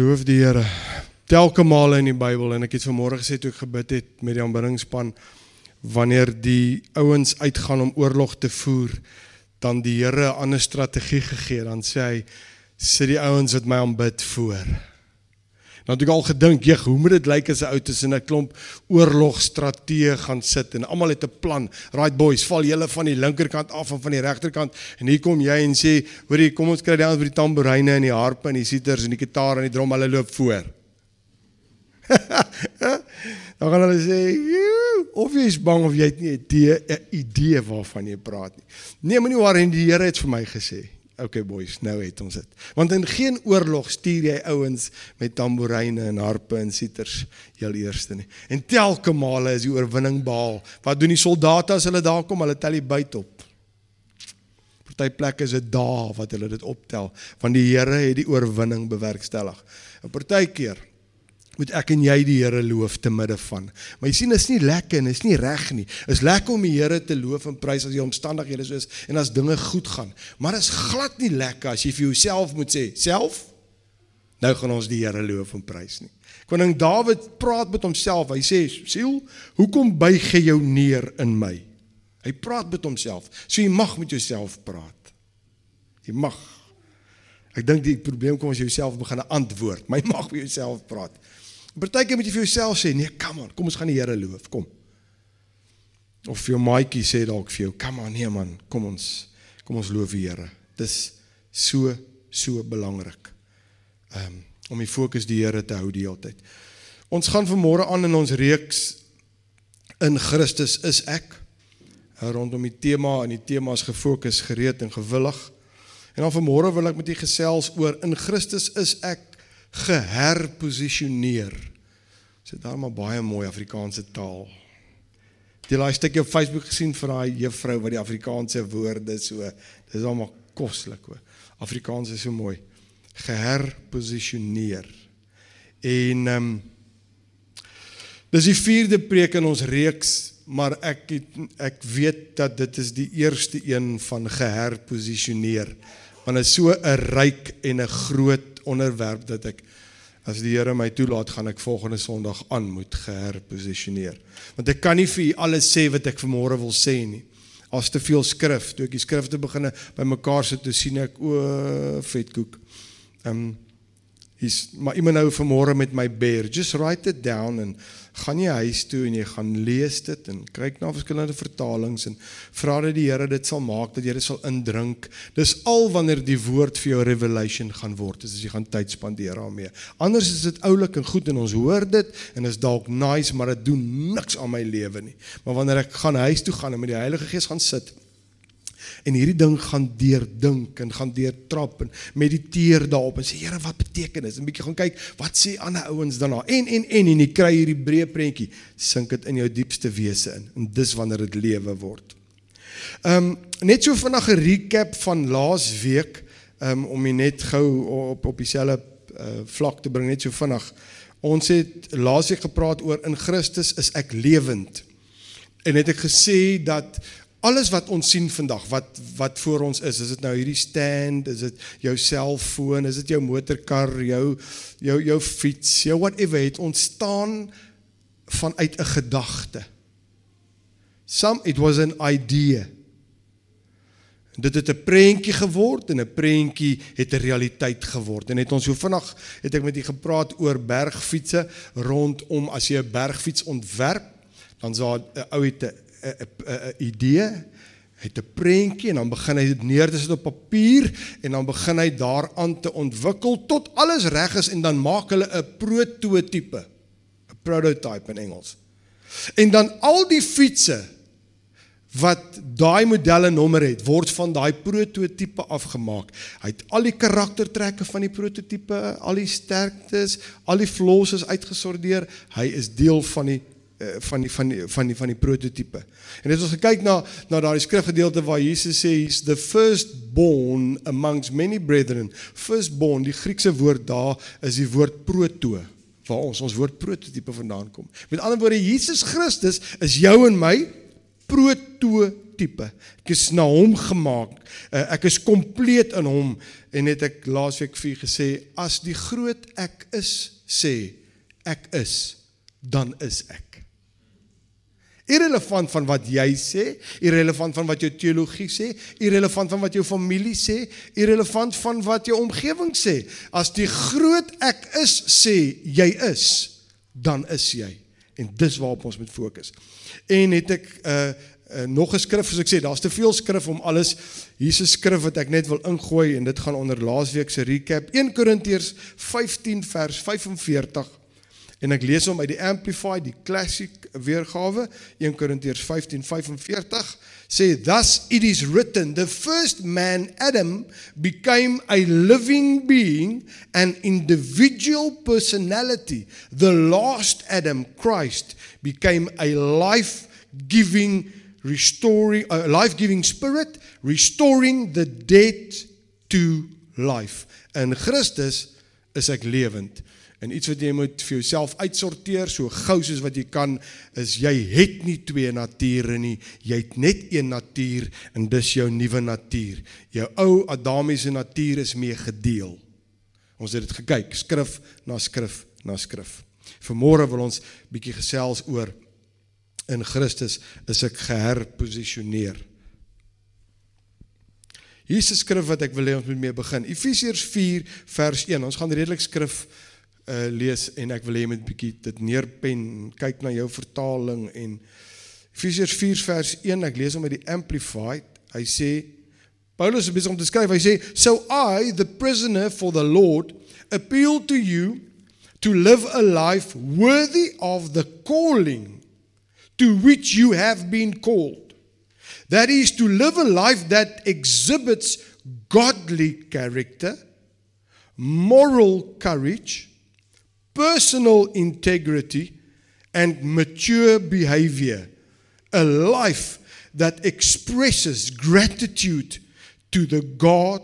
Loof die Here. Telke male in die Bybel en ek het vanmôre gesê toe ek gebid het met die aanbiddingspan wanneer die ouens uitgaan om oorlog te voer, dan die Here 'n ander strategie gegee, dan sê hy sit die ouens wat my aanbid voor. Nou het ek al gedink, "Jeg, hoe moet dit lyk as 'n ou tussen 'n klomp oorlogstrateë gaan sit en almal het 'n plan. Right boys, val julle van die linkerkant af en van die regterkant en hier kom jy en sê, "Hoerie, kom ons kry ouens met die tamboeryne en die harpe en die siters en die gitaar en die drum, hulle loop voor." Dan gaan hulle sê, "Of jy is bang of jy het nie 'n idee, waarvan jy praat nie." Nee, moenie worry, die Here het vir my gesê, okay boys, nou het ons dit. Want in geen oorlog stuur jy ouens met tamboeryne en harpe en siters heel eerste nie. En telke male is die oorwinning behaal. Wat doen die soldate as hulle daar kom? Hulle tel die byt op. Party plekke is dit dae wat hulle dit optel, want die Here het die oorwinning bewerkstellig. 'n Partykeer moet ek en jy die Here loof te midde van. Maar jy sien, is nie lekker en is nie reg nie. Is lekker om die Here te loof en prys as die omstandighede so is en as dinge goed gaan. Maar is glad nie lekker as jy vir jouself moet sê, self nou gaan ons die Here loof en prys nie. Koning Dawid praat met homself. Hy sê, "Siel, hoekom buig jy jou neer in my?" Hy praat met homself. So jy mag met jouself praat. Jy mag. Ek dink die probleem kom as jy jouself begin antwoord. My mag met jouself praat. Partykeer moet jy vir jouself sê, nee, come on, kom ons gaan die Here loof, kom. Of vir jou maatjie sê dalk vir jou, come on, nee man, kom ons kom ons loof die Here. Dis so so belangrik. Um om die fokus die Here te hou die hele tyd. Ons gaan vanmôre aan in ons reeks in Christus is ek rondom die tema en die tema is gefokus, gereed en gewillig. En dan vanmôre wil ek met u gesels oor in Christus is ek geherposisioneer. Dit is daarmee baie mooi Afrikaanse taal. Jy laai stukkie op Facebook gesien van daai juffrou wat die Afrikaanse woorde so, dis almal koslik hoor. Afrikaans is so mooi. Geherposisioneer. En ehm um, Dis die vierde preek in ons reeks, maar ek het, ek weet dat dit is die eerste een van geherposisioneer. Want dit is so 'n ryk en 'n groot onderwerp dat ek as die Here my toelaat gaan ek volgende Sondag aan moet geherposisioneer. Want ek kan nie vir u alles sê wat ek vanmôre wil sê nie. As te veel skrif, toe ek die skrifte beginne bymekaar sit, toe sien ek o vetkoek. Ehm um, is maar iemand nou vanmôre met my bear, just write it down and gaan jy huis toe en jy gaan lees dit en kyk na verskillende vertalings en vra dat die Here dit sal maak dat jy dit sal indrink. Dis al wanneer die woord vir jou revelation gaan word, is as jy gaan tyd spandeer daarmee. Anders is dit oulik en goed en ons hoor dit en is dalk nice, maar dit doen niks aan my lewe nie. Maar wanneer ek gaan huis toe gaan en met die Heilige Gees gaan sit en hierdie ding gaan deurdink en gaan deurtrap en mediteer daarop en sê Here wat beteken dit? 'n bietjie gaan kyk wat sê ander ouens daarna en en en en jy kry hierdie breë prentjie sink dit in jou diepste wese in en dis wanneer dit lewe word. Ehm um, net so vinnig 'n recap van laas week um, om jy net gou op op dieselfde uh, vlak te bring net so vinnig. Ons het laas week gepraat oor in Christus is ek lewend. En het ek gesê dat alles wat ons sien vandag wat wat voor ons is is dit nou hierdie stand is dit jou selfoon is dit jou motorkar jou jou jou fiets jou whatever het ontstaan vanuit 'n gedagte some it was an idea. Dit het 'n prentjie geword en 'n prentjie het 'n realiteit geword. En het ons so vinnig het ek met u gepraat oor bergfietsse rondom as jy 'n bergfiets ontwerp dan sal 'n ou het 'n 'n idee, het 'n prentjie en dan begin hy dit neer te sit op papier en dan begin hy daaraan te ontwikkel tot alles reg is en dan maak hulle 'n prototipe, 'n prototype in Engels. En dan al die fietsse wat daai modelle nommer het, word van daai prototipe afgemaak. Hy het al die karaktertrekke van die prototipe, al die sterktes, al die flaws is uitgesorteer. Hy is deel van die van die van die van die van die prototipe. En as ons kyk na na daardie skrifgedeelte waar Jesus sê he's the first born amongst many brethren. First born, die Griekse woord daar is die woord proto waar ons ons woord prototipe vandaan kom. Met ander woorde Jesus Christus is jou en my prototipe. Ek is na hom gemaak. Uh, ek is kompleet in hom en het ek laasweek vir gesê as die groot ek is sê ek is, dan is ek. Irrelevant van wat jy sê, irrelevant van wat jou teologie sê, irrelevant van wat jou familie sê, irrelevant van wat jou omgewing sê. As die groot ek is sê jy is, dan is jy. En dis waarop ons moet fokus. En het ek 'n uh, uh, nog 'n skrif soos ek sê, daar's te veel skrif om alles. 'n skrif wat ek net wil ingooi en dit gaan onder laasweek se recap. 1 Korintiërs 15 vers 45 En ek lees hom uit die Amplified, die classic weergawe, 1 Korintiërs 15:45 sê thus it is written the first man Adam became a living being an individual personality. The last Adam Christ became a life giving restoring a life giving spirit restoring the dead to life. In Christus is ek lewend En iets wat jy moet vir jouself uitsorteer so gou soos wat jy kan is jy het nie twee nature nie. Jy het net een natuur en dis jou nuwe natuur. Jou ou Adamiese natuur is mee gedeel. Ons het dit gekyk, skrif na skrif na skrif. Vanmôre wil ons bietjie gesels oor in Christus is ek geherposisioneer. Hier is 'n skrif wat ek wil hê ons moet mee begin. Efesiërs 4 vers 1. Ons gaan redelik skrif uh, lees en ek wil hê jy moet bietjie dit neerpen, kyk na jou vertaling en Efesiërs 4 vers 1, ek lees hom uit die Amplified. Hy sê Paulus is besig om te skryf. Hy sê, "So I, the prisoner for the Lord, appeal to you to live a life worthy of the calling to which you have been called. That is to live a life that exhibits godly character, moral courage, personal integrity and mature behavior, a life that expresses gratitude to the God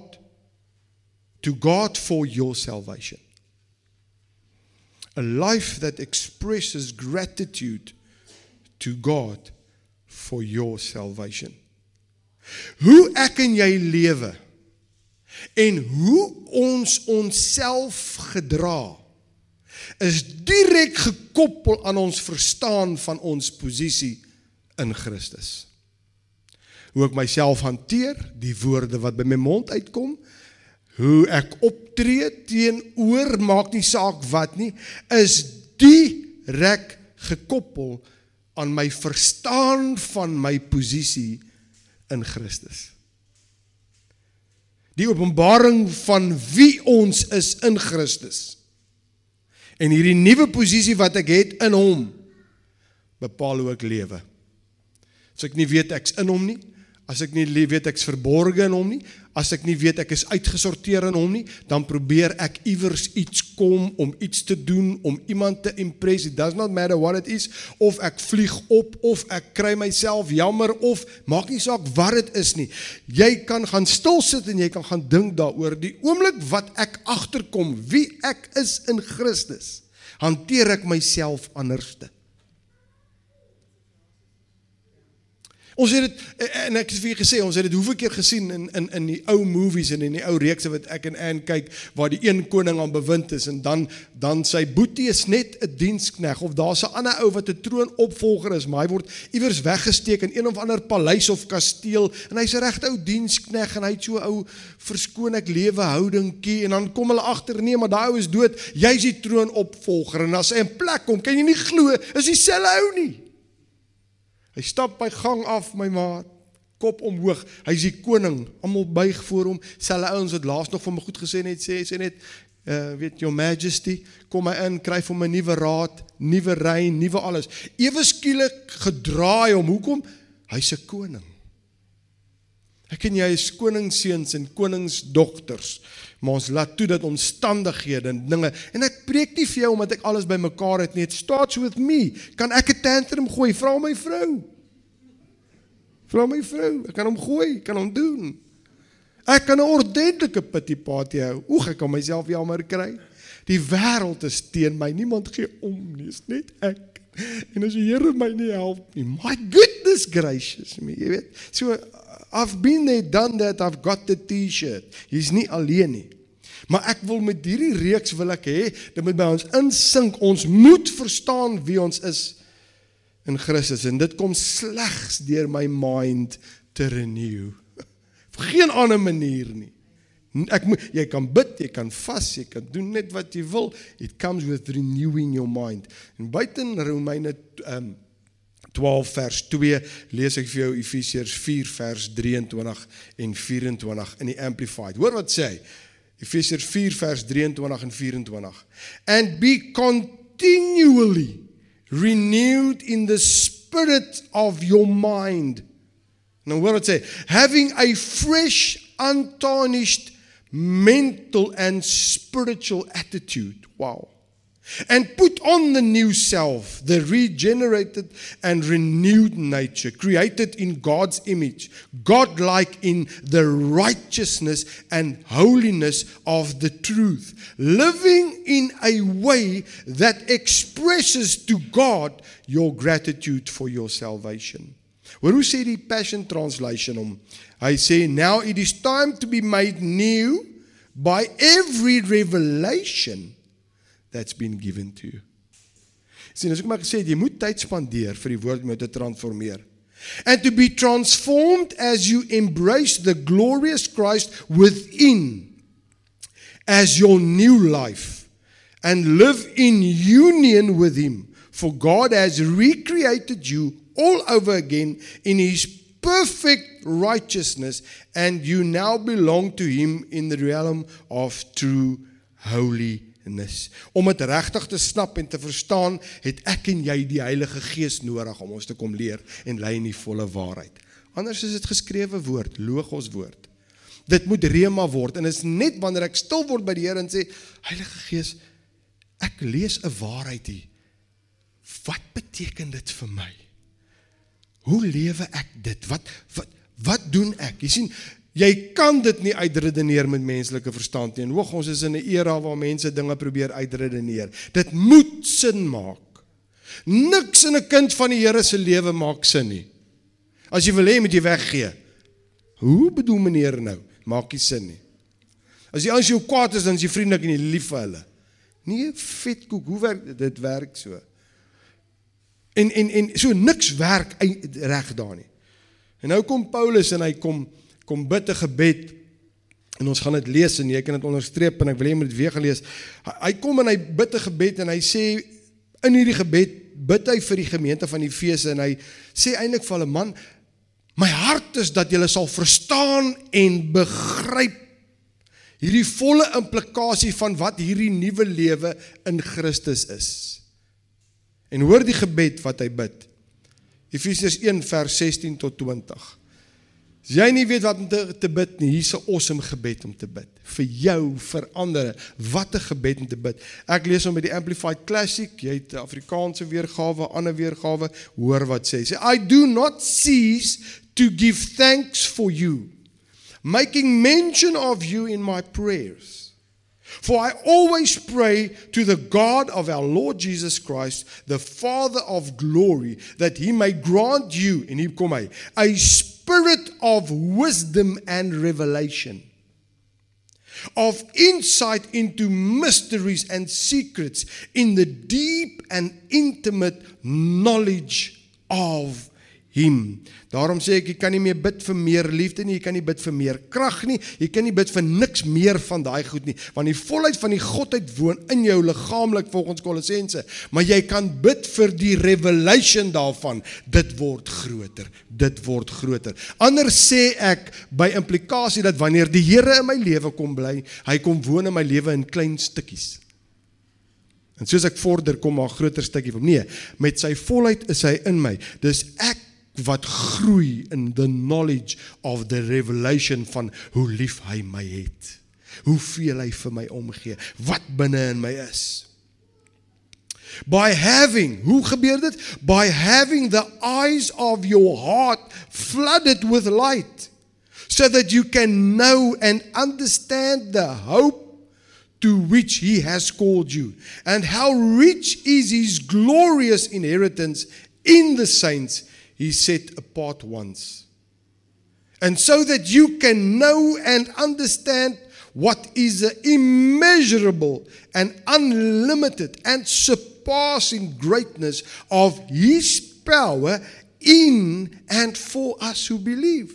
to God for your salvation. A life that expresses gratitude to God for your salvation. Hoe ek en jy lewe en hoe ons onsself gedra is direk gekoppel aan ons verstaan van ons posisie in Christus. Hoe ek myself hanteer, die woorde wat by my mond uitkom, hoe ek optree teenoor maak nie saak wat nie, is direk gekoppel aan my verstaan van my posisie in Christus. Die openbaring van wie ons is in Christus En hierdie nuwe posisie wat ek het in hom bepaal hoe ek lewe. As ek nie weet ek's in hom nie, as ek nie weet ek's verborge in hom nie, as ek nie weet ek is uitgesorteer in hom nie, dan probeer ek iewers iets kom om iets te doen om iemand te impress. It does not matter what it is of ek vlieg op of ek kry myself jammer of maak nie saak wat dit is nie. Jy kan gaan stil sit en jy kan gaan dink daaroor die oomblik wat ek agterkom wie ek is in Christus. Hanteer ek myself anderste. Ons het dit en ek het vir gesê ons het dit hoeveel keer gesien in in in die ou movies en in die ou reekse wat ek en Ann kyk waar die een koning aan bewind is en dan dan sy boetie is net 'n dienskneg of daar's 'n ander ou wat 'n troonopvolger is maar hy word iewers weggesteek in een of ander paleis of kasteel en hy's 'n regte ou dienskneg en hy't so ou verskoon ek lewe houdingkie en dan kom hulle agter nee maar daai ou is dood jy's die troonopvolger en as hy in plek kom kan jy nie glo is dieselfde ou nie Hy stap by gang af, my maat, kop omhoog. Hy's die koning. Almal buig voor hom. Selfe ouens wat laas nog vir my goed gesê het, sê sê net uh weet your majesty, kom my in, kry vir my nuwe raad, nuwe reën, nuwe alles. Ewe skielik gedraai hom. Hoekom? Hy's 'n koning. Ek en jy is koningsseuns en koningsdogters. Maar ons laat toe dat omstandighede en dinge en ek preek nie vir jou omdat ek alles bymekaar het nie. It starts with me. Kan ek 'n tantrum gooi? Vra my vrou. Vra my vrou. Ek kan hom gooi, kan hom doen. Ek kan 'n ordentlike pity party hou. Oeg, ek kan myself jammer kry. Die wêreld is teen my. Niemand gee om nie. Dis net ek. En as die Here my nie help nie. My goodness gracious me, jy weet. So I've been there done that, I've got the T-shirt. Jy's nie alleen nie. Maar ek wil met hierdie reeks wil ek hê dit moet by ons insink. Ons moet verstaan wie ons is in Christus en dit kom slegs deur my mind te renew. Op geen ander manier nie. Ek moet jy kan bid, jy kan vas, jy kan doen net wat jy wil. It comes with renewing your mind. En buiten Romeine um 12 vers 2 lees ek vir jou Efesiërs 4 vers 23 en 24 in die amplified. Hoor wat sê hy? Efesiërs 4 vers 23 en 24. And be continually renewed in the spirit of your mind. Nou hoor wat sê, having a fresh untarnished mental and spiritual attitude. Wow. And put on the new self, the regenerated and renewed nature, created in God's image, godlike in the righteousness and holiness of the truth, living in a way that expresses to God your gratitude for your salvation. Hoor hoe sê die Passion Translation hom? Hy sê now it is time to be made new by every revelation that's been given to you. Sien, as ek maar gesê het, jy moet tyd spandeer vir die woord om jou te transformeer. And to be transformed as you embrace the glorious Christ within as your new life and live in union with him. For God has recreated you all over again in his perfect righteousness and you now belong to him in the realm of true holiness. Om dit regtig te snap en te verstaan, het ek en jy die Heilige Gees nodig om ons te kom leer en lei in die volle waarheid. Anders is dit geskrewe woord, logos woord. Dit moet rema word en is net wanneer ek stil word by die Here en sê Heilige Gees, ek lees 'n waarheid hier. Wat beteken dit vir my? Hoe lewe ek dit? Wat wat wat doen ek? Jy sien, jy kan dit nie uitredeneer met menslike verstand nie. En hoog ons is in 'n era waar mense dinge probeer uitredeneer. Dit moet sin maak. Niks in 'n kind van die Here se lewe maak sin nie. As jy wil hê moet jy weggee. Hoe bedoel meneer nou? Maak nie sin nie. As jy as jy kwaad is dan is jy vriendelik en jy lief vir hulle. Nee, vetkoek, hoe werk dit? Dit werk so. En en en so niks werk reg daar nie. En nou kom Paulus en hy kom kom bid 'n gebed en ons gaan dit lees en jy kan dit onderstreep en ek wil hê jy moet dit weer gelees. Hy, hy kom en hy bid 'n gebed en hy sê in hierdie gebed bid hy vir die gemeente van Efese en hy sê eintlik vir hulle man my hart is dat julle sal verstaan en begryp hierdie volle implikasie van wat hierdie nuwe lewe in Christus is. En hoor die gebed wat hy bid. Efesiërs 1 vers 16 tot 20. As jy nie weet wat om te, te bid nie, hier's 'n awesome gebed om te bid. Vir jou, vir ander, wat 'n gebed om te bid. Ek lees hom met die Amplified Classic, jy het 'n Afrikaanse weergawe, ander weergawe, hoor wat sê. Sê I do not cease to give thanks for you, making mention of you in my prayers. For I always pray to the God of our Lord Jesus Christ, the Father of glory, that he may grant you, en hier kom hy, a spirit of wisdom and revelation, of insight into mysteries and secrets in the deep and intimate knowledge of him. Daarom sê ek jy kan nie meer bid vir meer liefde nie, jy kan nie bid vir meer krag nie, jy kan nie bid vir niks meer van daai goed nie, want die volheid van die godheid woon in jou liggaamlik volgens Kolossense, maar jy kan bid vir die revelation daarvan. Dit word groter, dit word groter. Anders sê ek by implikasie dat wanneer die Here in my lewe kom bly, hy kom woon in my lewe in klein stukkies. En soos ek vorder kom maar groter stukkie van nee, met sy volheid is hy in my. Dis ek wat groei in the knowledge of the revelation van hoe lief hy my het. Hoeveel hy vir my omgee, wat binne in my is. By having, hoe gebeur dit? By having the eyes of your heart flooded with light so that you can know and understand the hope to which he has called you and how rich is his glorious inheritance in the saints he set apart ones. And so that you can know and understand what is the immeasurable and unlimited and surpassing greatness of his power in and for us who believe,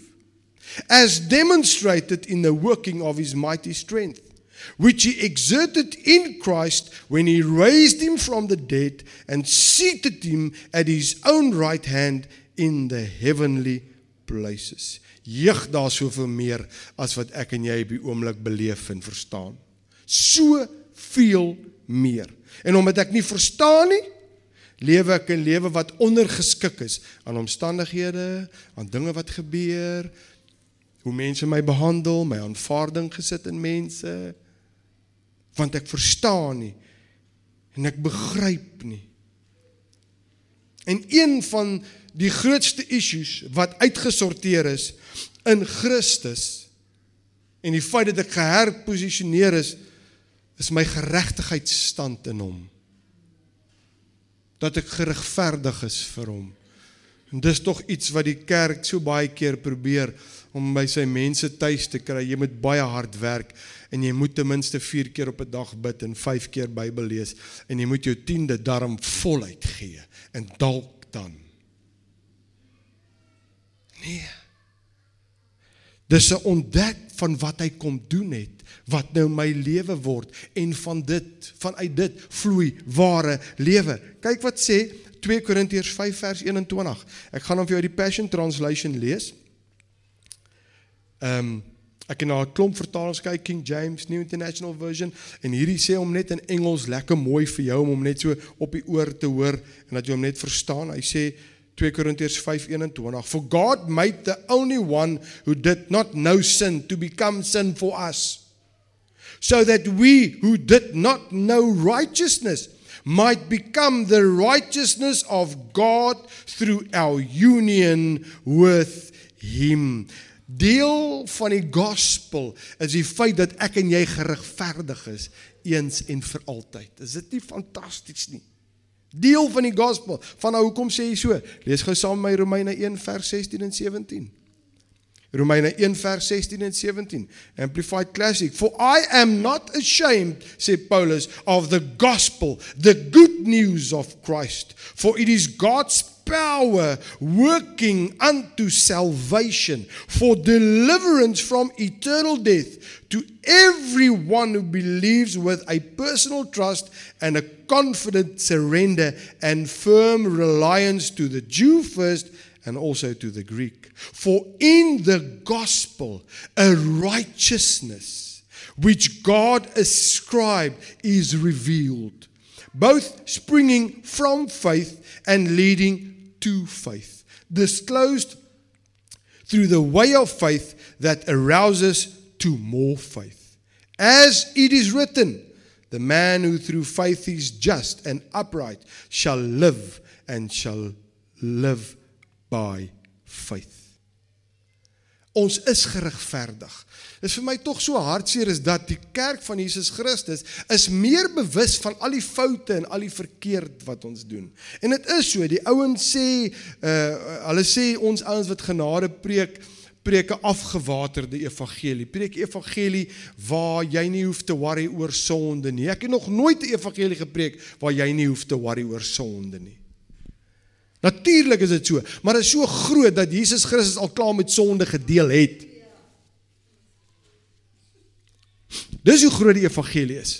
as demonstrated in the working of his mighty strength which he exerted in Christ when he raised him from the dead and seated him at his own right hand in the heavenly places. Jeug daar soveel meer as wat ek en jy op die oomblik beleef en verstaan. So veel meer. En omdat ek nie verstaan nie, lewe ek 'n lewe wat ondergeskik is aan omstandighede, aan dinge wat gebeur, hoe mense my behandel, my aanvaarding gesit in mense, want ek verstaan nie en ek begryp nie. En een van die grootste issues wat uitgesorteer is in Christus en die feit dat ek geherposisioneer is is my geregtigheidsstand in hom. Dat ek geregverdig is vir hom. En dis tog iets wat die kerk so baie keer probeer om by sy mense tuis te kry. Jy moet baie hard werk en jy moet ten minste 4 keer op 'n dag bid en 5 keer Bybel lees en jy moet jou 10de darm voluit gee en dalk dan. Nee. Dis 'n ontdek van wat hy kom doen het wat nou my lewe word en van dit vanuit dit vloei ware lewe. Kyk wat sê 2 Korintiërs 5 vers 21. Ek gaan hom vir jou die Passion Translation lees. Ehm um, Ek het na 'n klomp vertalings kyk, King James, New International Version, en hierdie sê hom net in Engels lekker mooi vir jou om hom net so op die oor te hoor en dat jy hom net verstaan. Hy sê 2 Korintiërs 5:21 For God made the only one who did not know sin to become sin for us so that we who did not know righteousness might become the righteousness of God through our union with him Deel van die gospel is die feit dat ek en jy geregverdig is eens en vir altyd. Is dit nie fantasties nie? Deel van die gospel. Van nou hoekom sê jy so? Lees gou saam met my Romeine 1 vers 16 en 17. Romeine 1 vers 16 en 17. Amplified Classic. For I am not ashamed, sê Paulus, of the gospel, the good news of Christ, for it is God's power working unto salvation for deliverance from eternal death to everyone who believes with a personal trust and a confident surrender and firm reliance to the Jew first and also to the Greek. For in the gospel, a righteousness which God ascribed is revealed, both springing from faith and leading to faith, disclosed through the way of faith that arouses to more faith. As it is written, the man who through faith is just and upright shall live and shall live by faith. Ons is geregverdig. Dit is vir my tog so hartseer is dat die kerk van Jesus Christus is meer bewus van al die foute en al die verkeerd wat ons doen. En dit is so, die ouens sê uh hulle sê ons ouens wat genade preek 'n afgewaterde evangelie. Preek evangelie waar jy nie hoef te worry oor sonde nie. Ek het nog nooit 'n evangelie gepreek waar jy nie hoef te worry oor sonde nie. Natuurlik is dit so, maar dit is so groot dat Jesus Christus al klaar met sonde gedeel het. Dis hoe groot die evangelie is.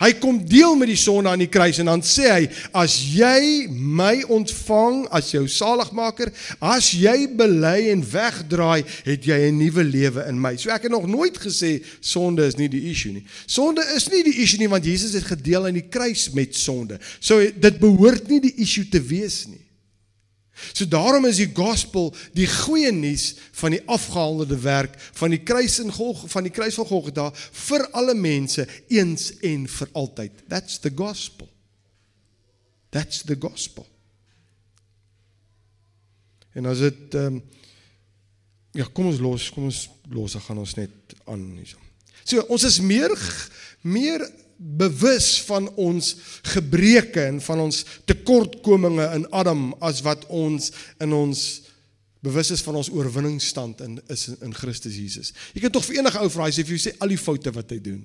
Hy kom deel met die sonde aan die kruis en dan sê hy as jy my ontvang as jou saligmaker, as jy bely en wegdraai, het jy 'n nuwe lewe in my. So ek het nog nooit gesê sonde is nie die issue nie. Sonde is nie die issue nie want Jesus het gedeel aan die kruis met sonde. So dit behoort nie die issue te wees nie. So daarom is die gospel die goeie nuus van die afgehandelde werk van die kruis en Golg van die kruis van Golgotha vir alle mense eens en vir altyd. That's the gospel. That's the gospel. En as dit ehm um, ja, kom ons los, kom ons los, dan gaan ons net aan hierso. So ons is meer meer bewus van ons gebreke en van ons tekortkominge in Adam as wat ons in ons bewus is van ons oorwinningsstand in is in Christus Jesus. Jy kan tog vir enige ou vra as jy sê al die foute wat hy doen.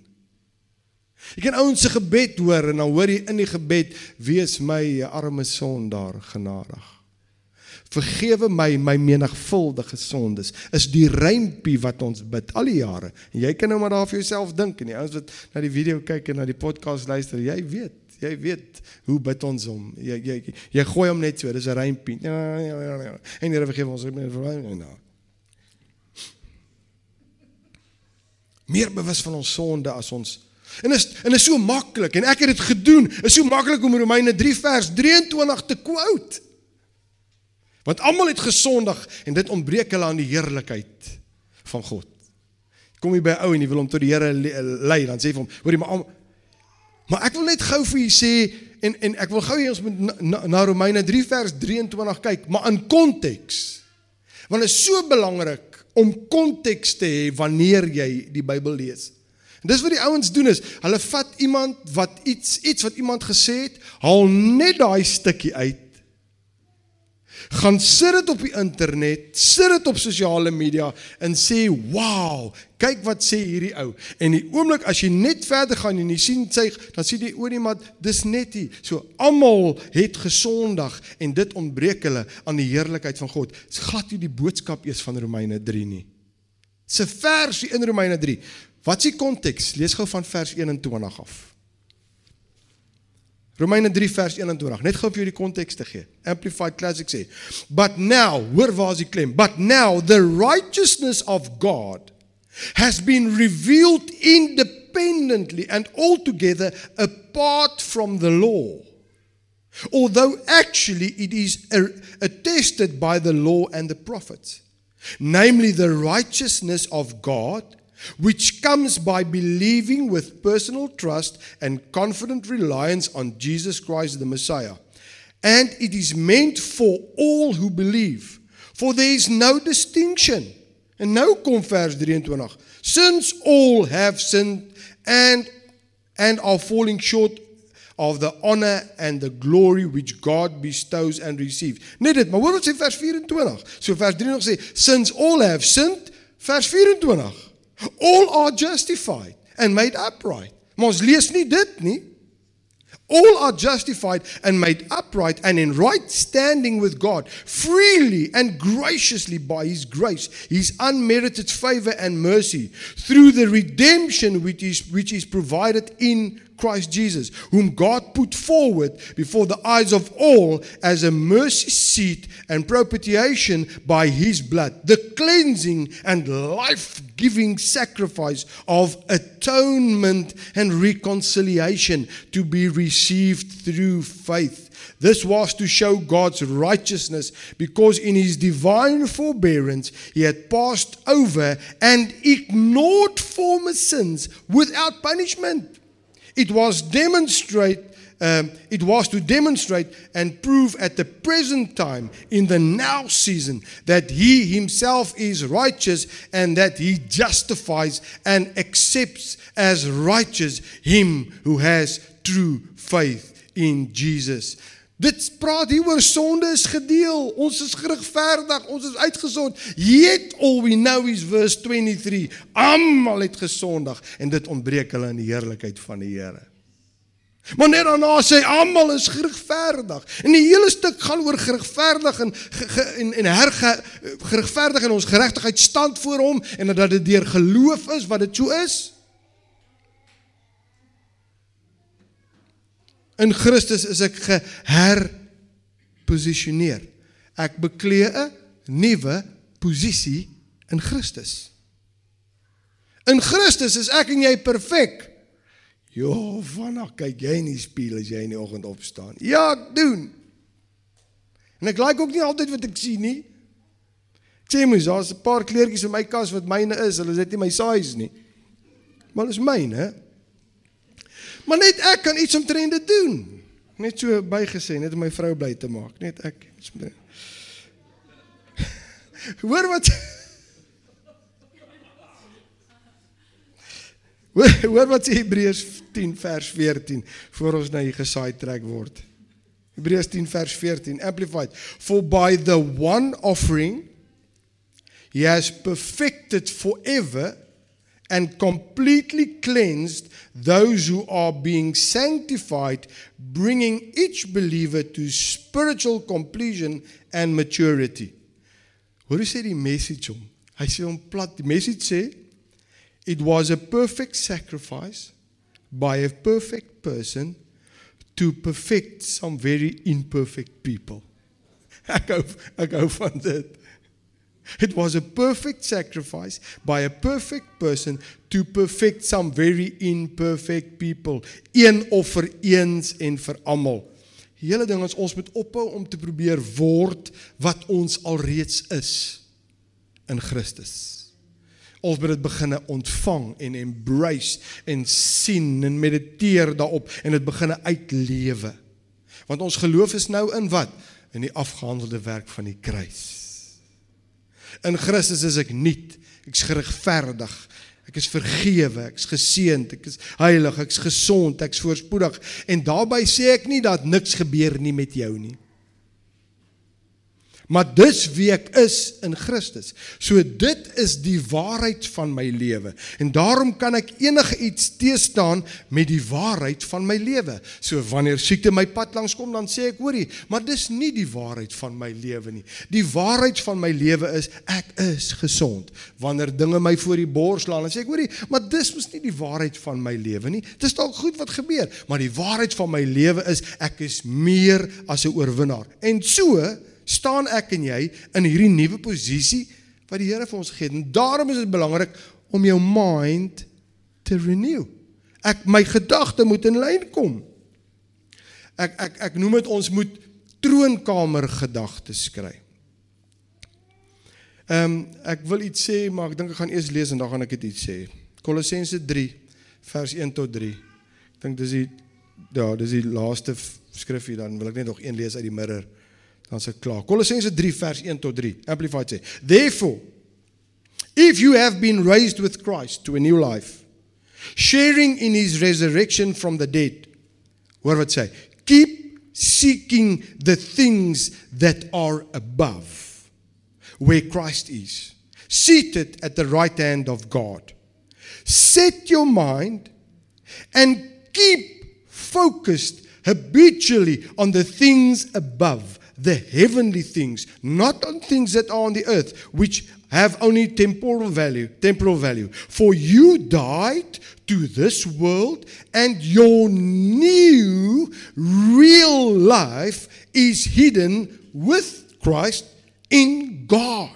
Jy kan ouens se gebed hoor en dan hoor jy in die gebed wees my arme sondaar genadig. Vergewe my my menigvuldige sondes. Is die rympie wat ons bid al die jare. En jy kan nou maar daar vir jouself dink en die ouens wat na die video kyk en na die podcast luister, jy weet, jy weet hoe bid ons hom. Jy jy jy gooi hom net so, dis 'n rympie. Ja, ja, ja. En Here vergewe ons meer verwagting nou. Meer bewus van ons sonde as ons En is en is so maklik en ek het dit gedoen. Is so maklik om Romeine 3 vers 23 te quote. Want almal het gesondig en dit ontbreek hulle aan die heerlikheid van God. Kom jy by ou en jy wil hom tot die Here lei, dan sê vir hom, hoor jy maar maar ek wil net gou vir u sê en en ek wil gou hê ons moet na, na, na Romeine 3 vers 23 kyk, maar in konteks. Want dit is so belangrik om konteks te hê wanneer jy die Bybel lees. En dis wat die ouens doen is, hulle vat iemand wat iets iets wat iemand gesê het, haal net daai stukkie uit gaan sit dit op die internet, sit dit op sosiale media en sê, "Wow, kyk wat sê hierdie ou." En die oomblik as jy net verder gaan en jy sien sy dan sien jy oor iemand, dis net hier. So almal het gesondig en dit ontbreek hulle aan die heerlikheid van God. Dis glad nie die boodskap eers van Romeine 3 nie. Dis 'n versie in Romeine 3. Wat is die konteks? Lees gou van vers 21 af. Romeine 3 vers 21. Net gou vir julle die konteks te gee. Amplified Classic sê, "But now, hoor waar is die klem? But now the righteousness of God has been revealed independently and altogether apart from the law. Although actually it is attested by the law and the prophets, namely the righteousness of God which comes by believing with personal trust and confident reliance on Jesus Christ the Messiah. And it is meant for all who believe. For there is no distinction. En nou kom vers 23. Since all have sinned and and are falling short of the honor and the glory which God bestows and receive. Net dit, maar hoor wat sê vers 24. So vers 23 sê since all have sinned, vers 24. All are justified and made upright. Ons lees nie dit nie. All are justified and made upright and in right standing with God freely and graciously by His grace, His unmerited favor and mercy through the redemption which is, which is provided in Christ Jesus, whom God put forward before the eyes of all as a mercy seat and propitiation by his blood, the cleansing and life giving sacrifice of atonement and reconciliation to be received through faith. This was to show God's righteousness because in his divine forbearance he had passed over and ignored former sins without punishment. It was demonstrate um, it was to demonstrate and prove at the present time in the now season that he himself is righteous and that he justifies and accepts as righteous him who has true faith in Jesus. Dit praat hier oor sonde is gedeel. Ons is geregverdig, ons is uitgesond. Yet all we know is verse 23. Almal het gesondig en dit ontbreek hulle in die heerlikheid van die Here. Maar net daarna sê almal is geregverdig. En die hele stuk gaan oor geregverdig en ge, en en herge geregverdig en ons geregtigheid stand voor hom en dat dit deur geloof is wat dit so is. In Christus is ek geherposisioneer. Ek beklee 'n nuwe posisie in Christus. In Christus is ek en jy perfek. Jo, vanaf kyk jy in die spieël as jy in die oggend opstaan. Ja, ek doen. En ek like ook nie altyd wat ek sien nie. Ek sê mos, daar's 'n paar kleertjies in my kas wat myne is. Hulle is net nie my size nie. Maar dit is myne, hè? Maar net ek kan iets omtrent dit doen. Net so bygesê, net om my vrou bly te maak, net ek. Hoor wat Hoor wat sê Hebreërs 10 vers 14 voor ons na hier gesaai trek word. Hebreërs 10 vers 14 amplified for by the one offering he has perfected forever and completely cleansed those who are being sanctified bringing each believer to spiritual completion and maturity. Hoor jy sê die message hom? Hy sê hom plat, die message sê it was a perfect sacrifice by a perfect person to perfect some very imperfect people. Ek hou ek hou van dit. It was a perfect sacrifice by a perfect person to perfect some very imperfect people. Een offer eens en vir almal. Die hele ding is ons moet ophou om te probeer word wat ons alreeds is in Christus ons moet dit begine ontvang en embrace en sien en mediteer daarop en dit begine uitlewe. Want ons geloof is nou in wat? In die afgehandelde werk van die kruis. In Christus is ek nuut, ek's geregverdig, ek is vergewe, ek's geseënd, ek is heilig, ek's gesond, ek's voorspoedig. En daarbey sê ek nie dat niks gebeur nie met jou nie. Maar dis wie ek is in Christus. So dit is die waarheid van my lewe. En daarom kan ek enige iets teestaan met die waarheid van my lewe. So wanneer siekte my pad langs kom, dan sê ek, hoorie, maar dis nie die waarheid van my lewe nie. Die waarheid van my lewe is ek is gesond. Wanneer dinge my voor die bors slaan, dan sê ek, hoorie, maar dis mos nie die waarheid van my lewe nie. Dis dalk goed wat gebeur, maar die waarheid van my lewe is ek is meer as 'n oorwinnaar. En so staan ek en jy in hierdie nuwe posisie wat die Here vir ons gegee het. En daarom is dit belangrik om jou mind te renew. Ek my gedagte moet in lyn kom. Ek ek ek noem dit ons moet troonkamer gedagtes kry. Ehm um, ek wil iets sê, maar ek dink ek gaan eers lees en dan gaan ek dit sê. Kolossense 3 vers 1 tot 3. Ek dink dis die ja, dis die laaste skrif hier dan wil ek net nog een lees uit die mirror dan se klaar. Kolossense 3 vers 1 tot 3. Amplified sê: Therefore, if you have been raised with Christ to a new life, sharing in his resurrection from the dead. Hoor wat sê? Keep seeking the things that are above, where Christ is, seated at the right hand of God. Set your mind and keep focused habitually on the things above the heavenly things, not on things that are on the earth, which have only temporal value, temporal value. For you died to this world, and your new real life is hidden with Christ in God.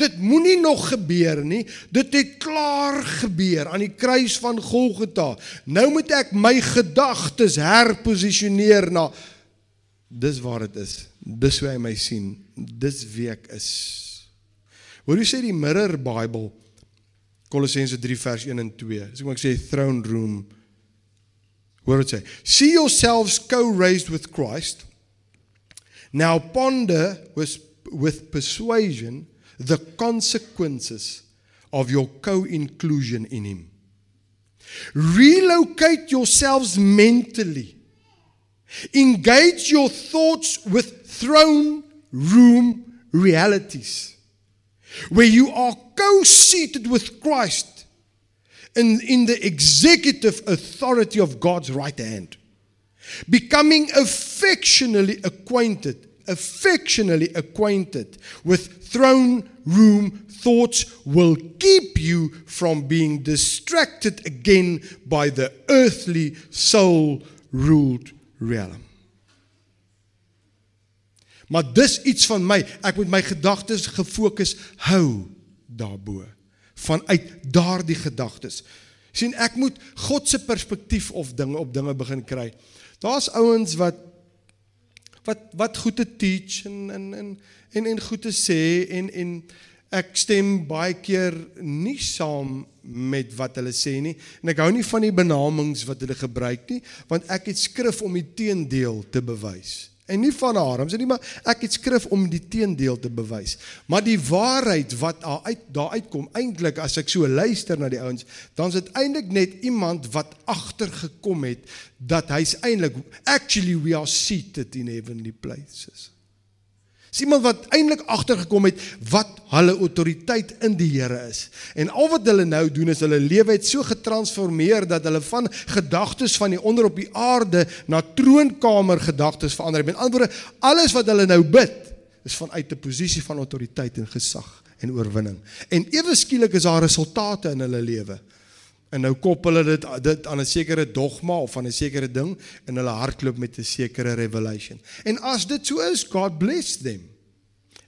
Dit moenie nog gebeur nie. Dit het klaar gebeur aan die kruis van Golgotha. Nou moet ek my gedagtes herposisioneer na Dis waar dit is. Dis hoe hy my sien. Dis wie ek is. Hoor jy sê die Mirror Bible Kolossense 3 vers 1 en 2. As ek maar sê throne room. Hoor dit sê, see yourselves co-raised with Christ. Now ponder with with persuasion the consequences of your co-inclusion in him. Relocate yourselves mentally Engage your thoughts with throne room realities, where you are co seated with Christ in, in the executive authority of God's right hand, becoming affectionately acquainted. Affectionately acquainted with throne room thoughts will keep you from being distracted again by the earthly soul ruled realm. Maar dis iets van my. Ek moet my gedagtes gefokus hou daarbo. Vanuit daardie gedagtes. sien ek moet God se perspektief of dinge op dinge begin kry. Daar's ouens wat wat wat goed te teach en en en en, en goed te sê en en ek stem baie keer nie saam met wat hulle sê nie en ek hou nie van die benamings wat hulle gebruik nie want ek het skrif om die teendeel te bewys En nie van haar, ons sê nie maar ek het skrif om die teendeel te bewys. Maar die waarheid wat daar uit daar uitkom, eintlik as ek so luister na die ouens, dan is dit eintlik net iemand wat agtergekom het dat hy's eintlik actually we are seated in heavenly places. Dis iemand wat eintlik agtergekom het wat hulle autoriteit in die Here is. En al wat hulle nou doen is hulle lewe het so getransformeer dat hulle van gedagtes van die onder op die aarde na troonkamer gedagtes verander het. Met ander woorde, alles wat hulle nou bid is vanuit 'n posisie van autoriteit en gesag en oorwinning. En ewe skielik is daar resultate in hulle lewe. En nou koppel hulle dit dit aan 'n sekere dogma of aan 'n sekere ding en hulle hardloop met 'n sekere revelation. En as dit so is, God bless them.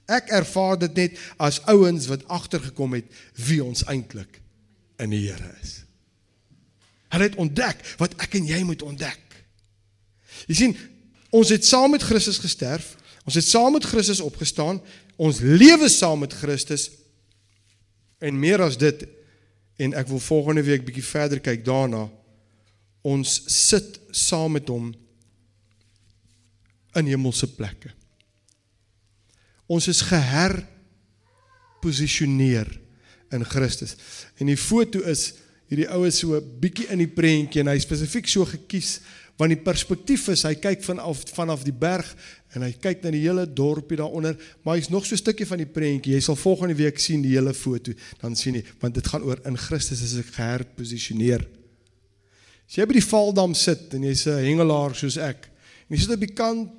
Ek ervaar dit net as ouens wat agtergekom het wie ons eintlik in die Here is. Hulle het ontdek wat ek en jy moet ontdek. Jy sien, ons het saam met Christus gesterf, ons het saam met Christus opgestaan, ons lewe saam met Christus en meer as dit en ek wil volgende week bietjie verder kyk daarna. Ons sit saam met hom in hemelse plekke. Ons is geher posisioneer in Christus. En die foto is hierdie oues so bietjie in die prentjie en hy spesifiek so gekies want die perspektief is hy kyk vanaf vanaf die berg en hy kyk na die hele dorpie daaronder, maar hy's nog so 'n stukkie van die prentjie. Jy sal volgende week sien die hele foto, dan sien jy want dit gaan oor in Christus as ek geherposisioneer. As jy by die Valdam sit en jy's 'n hengelaar soos ek, en jy sit op die kant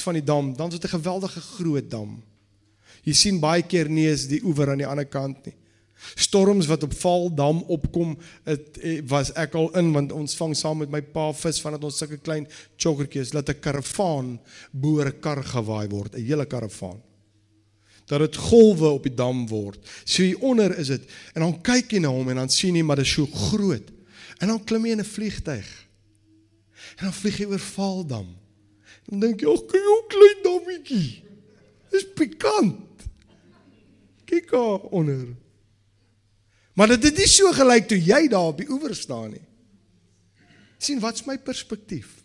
van die dam, dan is dit 'n geweldige groot dam. Jy sien baie keer nie is die oewer aan die ander kant nie. Storms wat op Valdam opkom, dit eh, was ek al in want ons vang saam met my pa vis vandat ons sulke klein chokkertjies laat 'n karavaan boor 'n kar gewaai word, 'n hele karavaan. Dat dit golwe op die dam word. So hier onder is dit en dan kyk jy na hom en dan sien jy maar dit is so groot. En dan klim jy in 'n vliegtyg. En dan vlieg jy oor Valdam. Dan dink jy, "Ag, hoe klein dammetjie." Dis pikant. Kyk daar onder. Maar dit het nie so gelyk toe jy daar op die oewer staan nie. sien wat's my perspektief?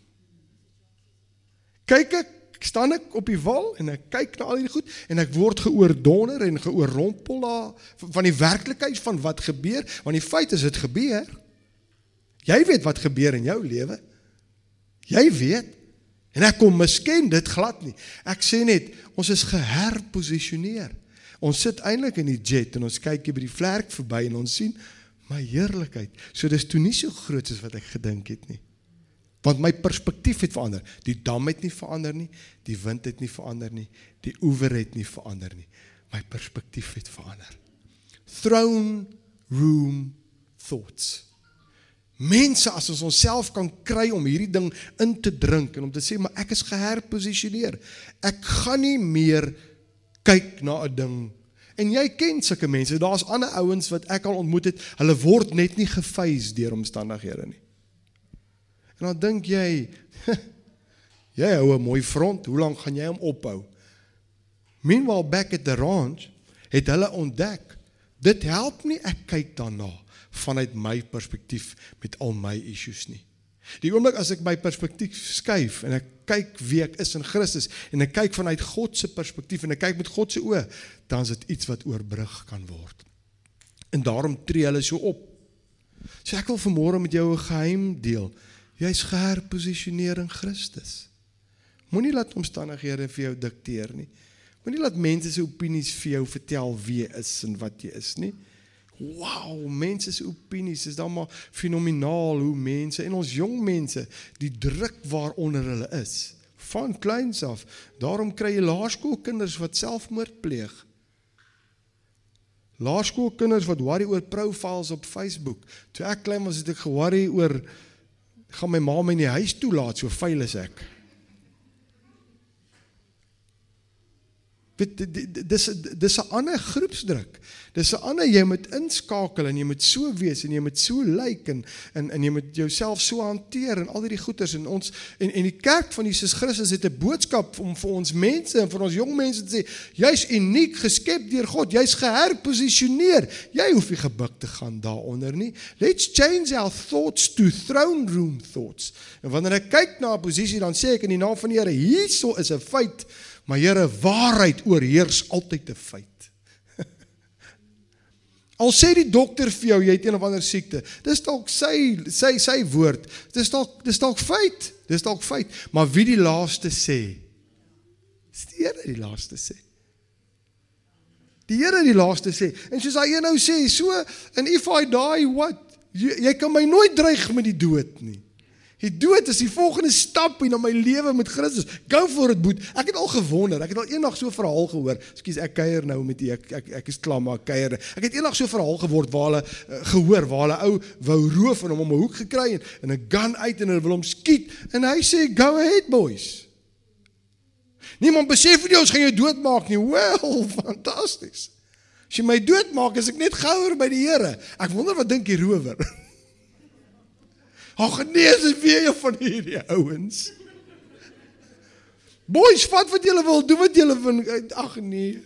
Kyk ek staan ek op die wal en ek kyk na al hierdie goed en ek word geoordonder en geoorrompel daar van die werklikheid van wat gebeur want die feit is dit gebeur. Jy weet wat gebeur in jou lewe. Jy weet en ek kom miskien dit glad nie. Ek sê net ons is geherposisioneer. Ons sit eintlik in die jet en ons kyk hier by die vlerk verby en ons sien my heerlikheid. So dis toe nie so groot as wat ek gedink het nie. Want my perspektief het verander. Die dam het nie verander nie, die wind het nie verander nie, die oewer het nie verander nie. My perspektief het verander. Throne room thoughts. Mense as ons onsself kan kry om hierdie ding in te drink en om te sê maar ek is geherposisioneer. Ek gaan nie meer kyk na 'n ding. En jy ken sulke mense. Daar's ander ouens wat ek al ontmoet het. Hulle word net nie gefeis deur omstandighede nie. En dan dink jy, jy hou 'n mooi front. Hoe lank gaan jy hom ophou? Meanwhile back at the ranch het hulle ontdek dit help nie ek kyk daarna vanuit my perspektief met al my issues nie. Die oomblik as ek my perspektief skuif en ek kyk wie ek is in Christus en ek kyk vanuit God se perspektief en ek kyk met God se oë, dan is dit iets wat oorbrug kan word. En daarom tree hulle so op. So ek wil vanmôre met jou 'n geheim deel. Jy's geherposisioneer in Christus. Moenie laat omstandighede vir jou dikteer nie. Moenie laat mense se opinies vir jou vertel wie jy is en wat jy is nie. Wow, mense se opinies is dan maar fenomenaal hoe mense en ons jong mense die druk waaronder hulle is van kleins af. Daarom kry jy laerskoolkinders wat selfmoord pleeg. Laerskoolkinders wat worry oor profiles op Facebook. Toe ek klein was, het ek ge-worry oor gaan my ma my in die huis toelaat so veilig as ek. Dis dis 'n ander groepsdruk. Dis 'n ander jy moet inskakel en jy moet so wees en jy moet so lyk en, en en jy moet jouself so hanteer en al hierdie goeters en ons en en die kerk van Jesus Christus het 'n boodskap om vir ons mense en vir ons jong mense te sê jy's uniek geskep deur God. Jy's geherposisioneer. Jy hoef nie gebuk te gaan daaronder nie. Let's change our thoughts to throne room thoughts. En wanneer ek kyk na 'n posisie dan sê ek in die naam van die Here, hierso is 'n feit Maar Here, waarheid oorheers altyd 'n feit. Al sê die dokter vir jou jy het een of ander siekte, dis dalk sy sy sy woord. Dis dalk dis dalk feit. Dis dalk feit, maar wie die laaste sê? Dis die Here die laaste sê. Die Here die laaste sê. En soos hy nou sê, so and if I die what? Jy, jy kan my nooit dreig met die dood nie. Die dood is die volgende stap in my lewe met Christus. Go for it, boet. Ek het al gewonder. Ek het al eendag so 'n verhaal gehoor. Ekskuus, ek kuier nou met u. Ek ek ek is klaar maar kuier. Ek het eendag so 'n verhaal geword waar hulle uh, gehoor waar hulle ou wou roof en hom om 'n hoek gekry en, en 'n gun uit en hulle wil hom skiet en hy sê go ahead boys. Niemand besef nie ons gaan jou doodmaak nie. Wel, fantasties. As jy my doodmaak, is ek net gouer by die Here. Ek wonder wat dink die rower. Ag nee, dis weer een van hierdie ouens. Boys, wat wat julle wil, doen wat julle wil. Ag nee.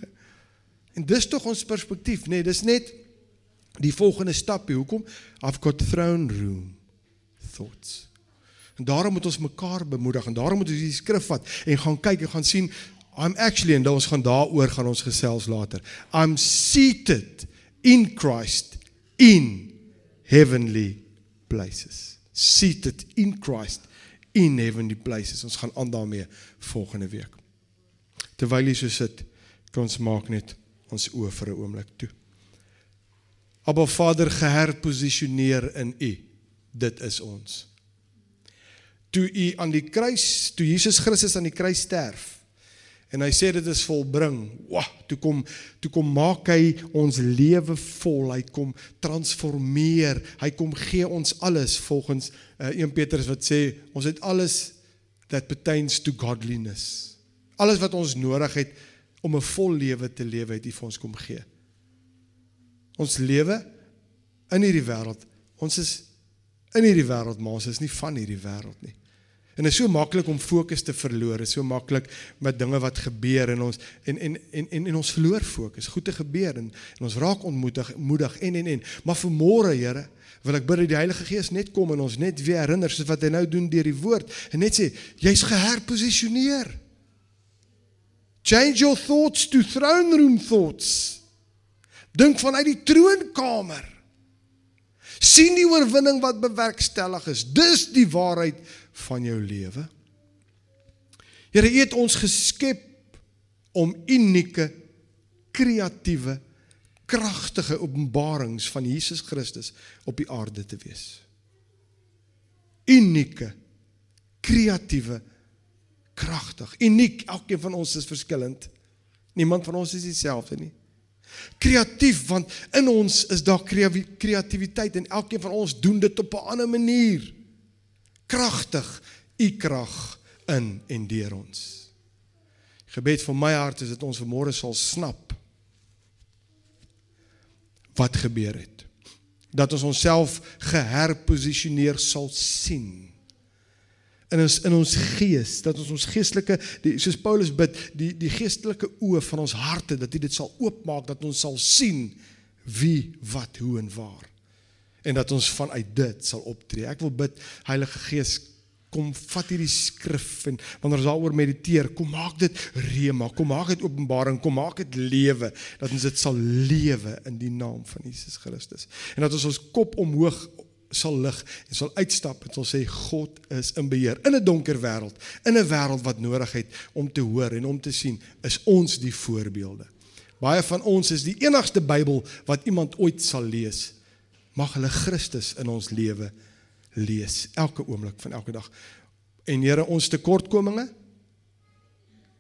En dis tog ons perspektief, nê? Nee, dis net die volgende stapie. Hoekom? I've got throne room thoughts. En daarom moet ons mekaar bemoedig en daarom moet ons die skrif vat en gaan kyk en gaan sien I'm actually en ons gaan daaroor gaan ons gesels later. I'm seated in Christ in heavenly places seated in Christ in heavenly places. Ons gaan aan daarmee volgende week. Terwyl jy so sit, kan ons maak net ons oë vir 'n oomblik toe. Abba Vader, geherposisioneer in U. Dit is ons. Toe U aan die kruis, toe Jesus Christus aan die kruis sterf, En hy sê dit is volbring. Wow, toe kom toe kom maak hy ons lewe vol. Hy kom transformeer. Hy kom gee ons alles volgens uh, eh, 1 Petrus wat sê ons het alles that pertains to godliness. Alles wat ons nodig het om 'n vol lewe te lewe het hy vir ons kom gee. Ons lewe in hierdie wêreld. Ons is in hierdie wêreld, maar ons is nie van hierdie wêreld nie. En dit is so maklik om fokus te verloor. Dit is so maklik met dinge wat gebeur in ons en en en en, en ons verloor fokus. Goed te gebeur en, en ons raak ontmoedig, moedig en en en. Maar vir môre, Here, wil ek bid dat die Heilige Gees net kom en ons net weer herinner soos wat hy nou doen deur die woord en net sê, jy's geherposisioneer. Change your thoughts to throne room thoughts. Dink vanuit die troonkamer. sien die oorwinning wat bewerkstellig is. Dis die waarheid van jou lewe. Here, U het ons geskep om unieke, kreatiewe, kragtige openbarings van Jesus Christus op die aarde te wees. Unieke, kreatiewe, kragtig. Uniek, elkeen van ons is verskillend. Niemand van ons is dieselfde nie. Kreatief want in ons is daar kreatiwiteit en elkeen van ons doen dit op 'n ander manier kragtig u krag in en deur ons. Gebed van my hart is dat ons vanmôre sal snap wat gebeur het. Dat ons onsself geherposisioneer sal sien in ons in ons gees dat ons ons geestelike die soos Paulus bid die die geestelike oë van ons harte dat hy dit sal oopmaak dat ons sal sien wie wat hoe en waar en dat ons vanuit dit sal optree. Ek wil bid Heilige Gees kom vat hierdie skrif en wanneer ons daaroor mediteer, kom maak dit rema, kom maak dit openbaring, kom maak dit lewe dat ons dit sal lewe in die naam van Jesus Christus. En dat ons ons kop omhoog sal lig en sal uitstap en sal sê God is in beheer in 'n donker wêreld, in 'n wêreld wat nodig het om te hoor en om te sien, is ons die voorbeelde. Baie van ons is die enigste Bybel wat iemand ooit sal lees mag hulle Christus in ons lewe lees elke oomblik van elke dag. En Here, ons tekortkominge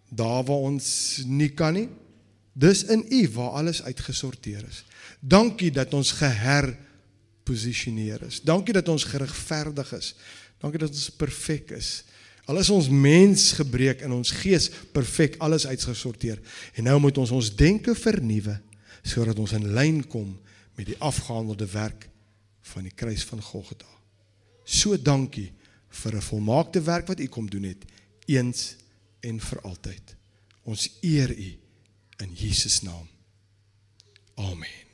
daar waar ons nie kan nie, dis in U waar alles uitgesorteer is. Dankie dat ons geherposisioneer is. Dankie dat ons geregverdig is. Dankie dat ons perfek is. Al is ons mens gebreek en ons gees perfek, alles uitgesorteer. En nou moet ons ons denke vernuwe sodat ons in lyn kom met die afgehandelde werk van die kruis van Golgotha. So dankie vir 'n volmaakte werk wat u kom doen het eens en vir altyd. Ons eer u in Jesus naam. Amen.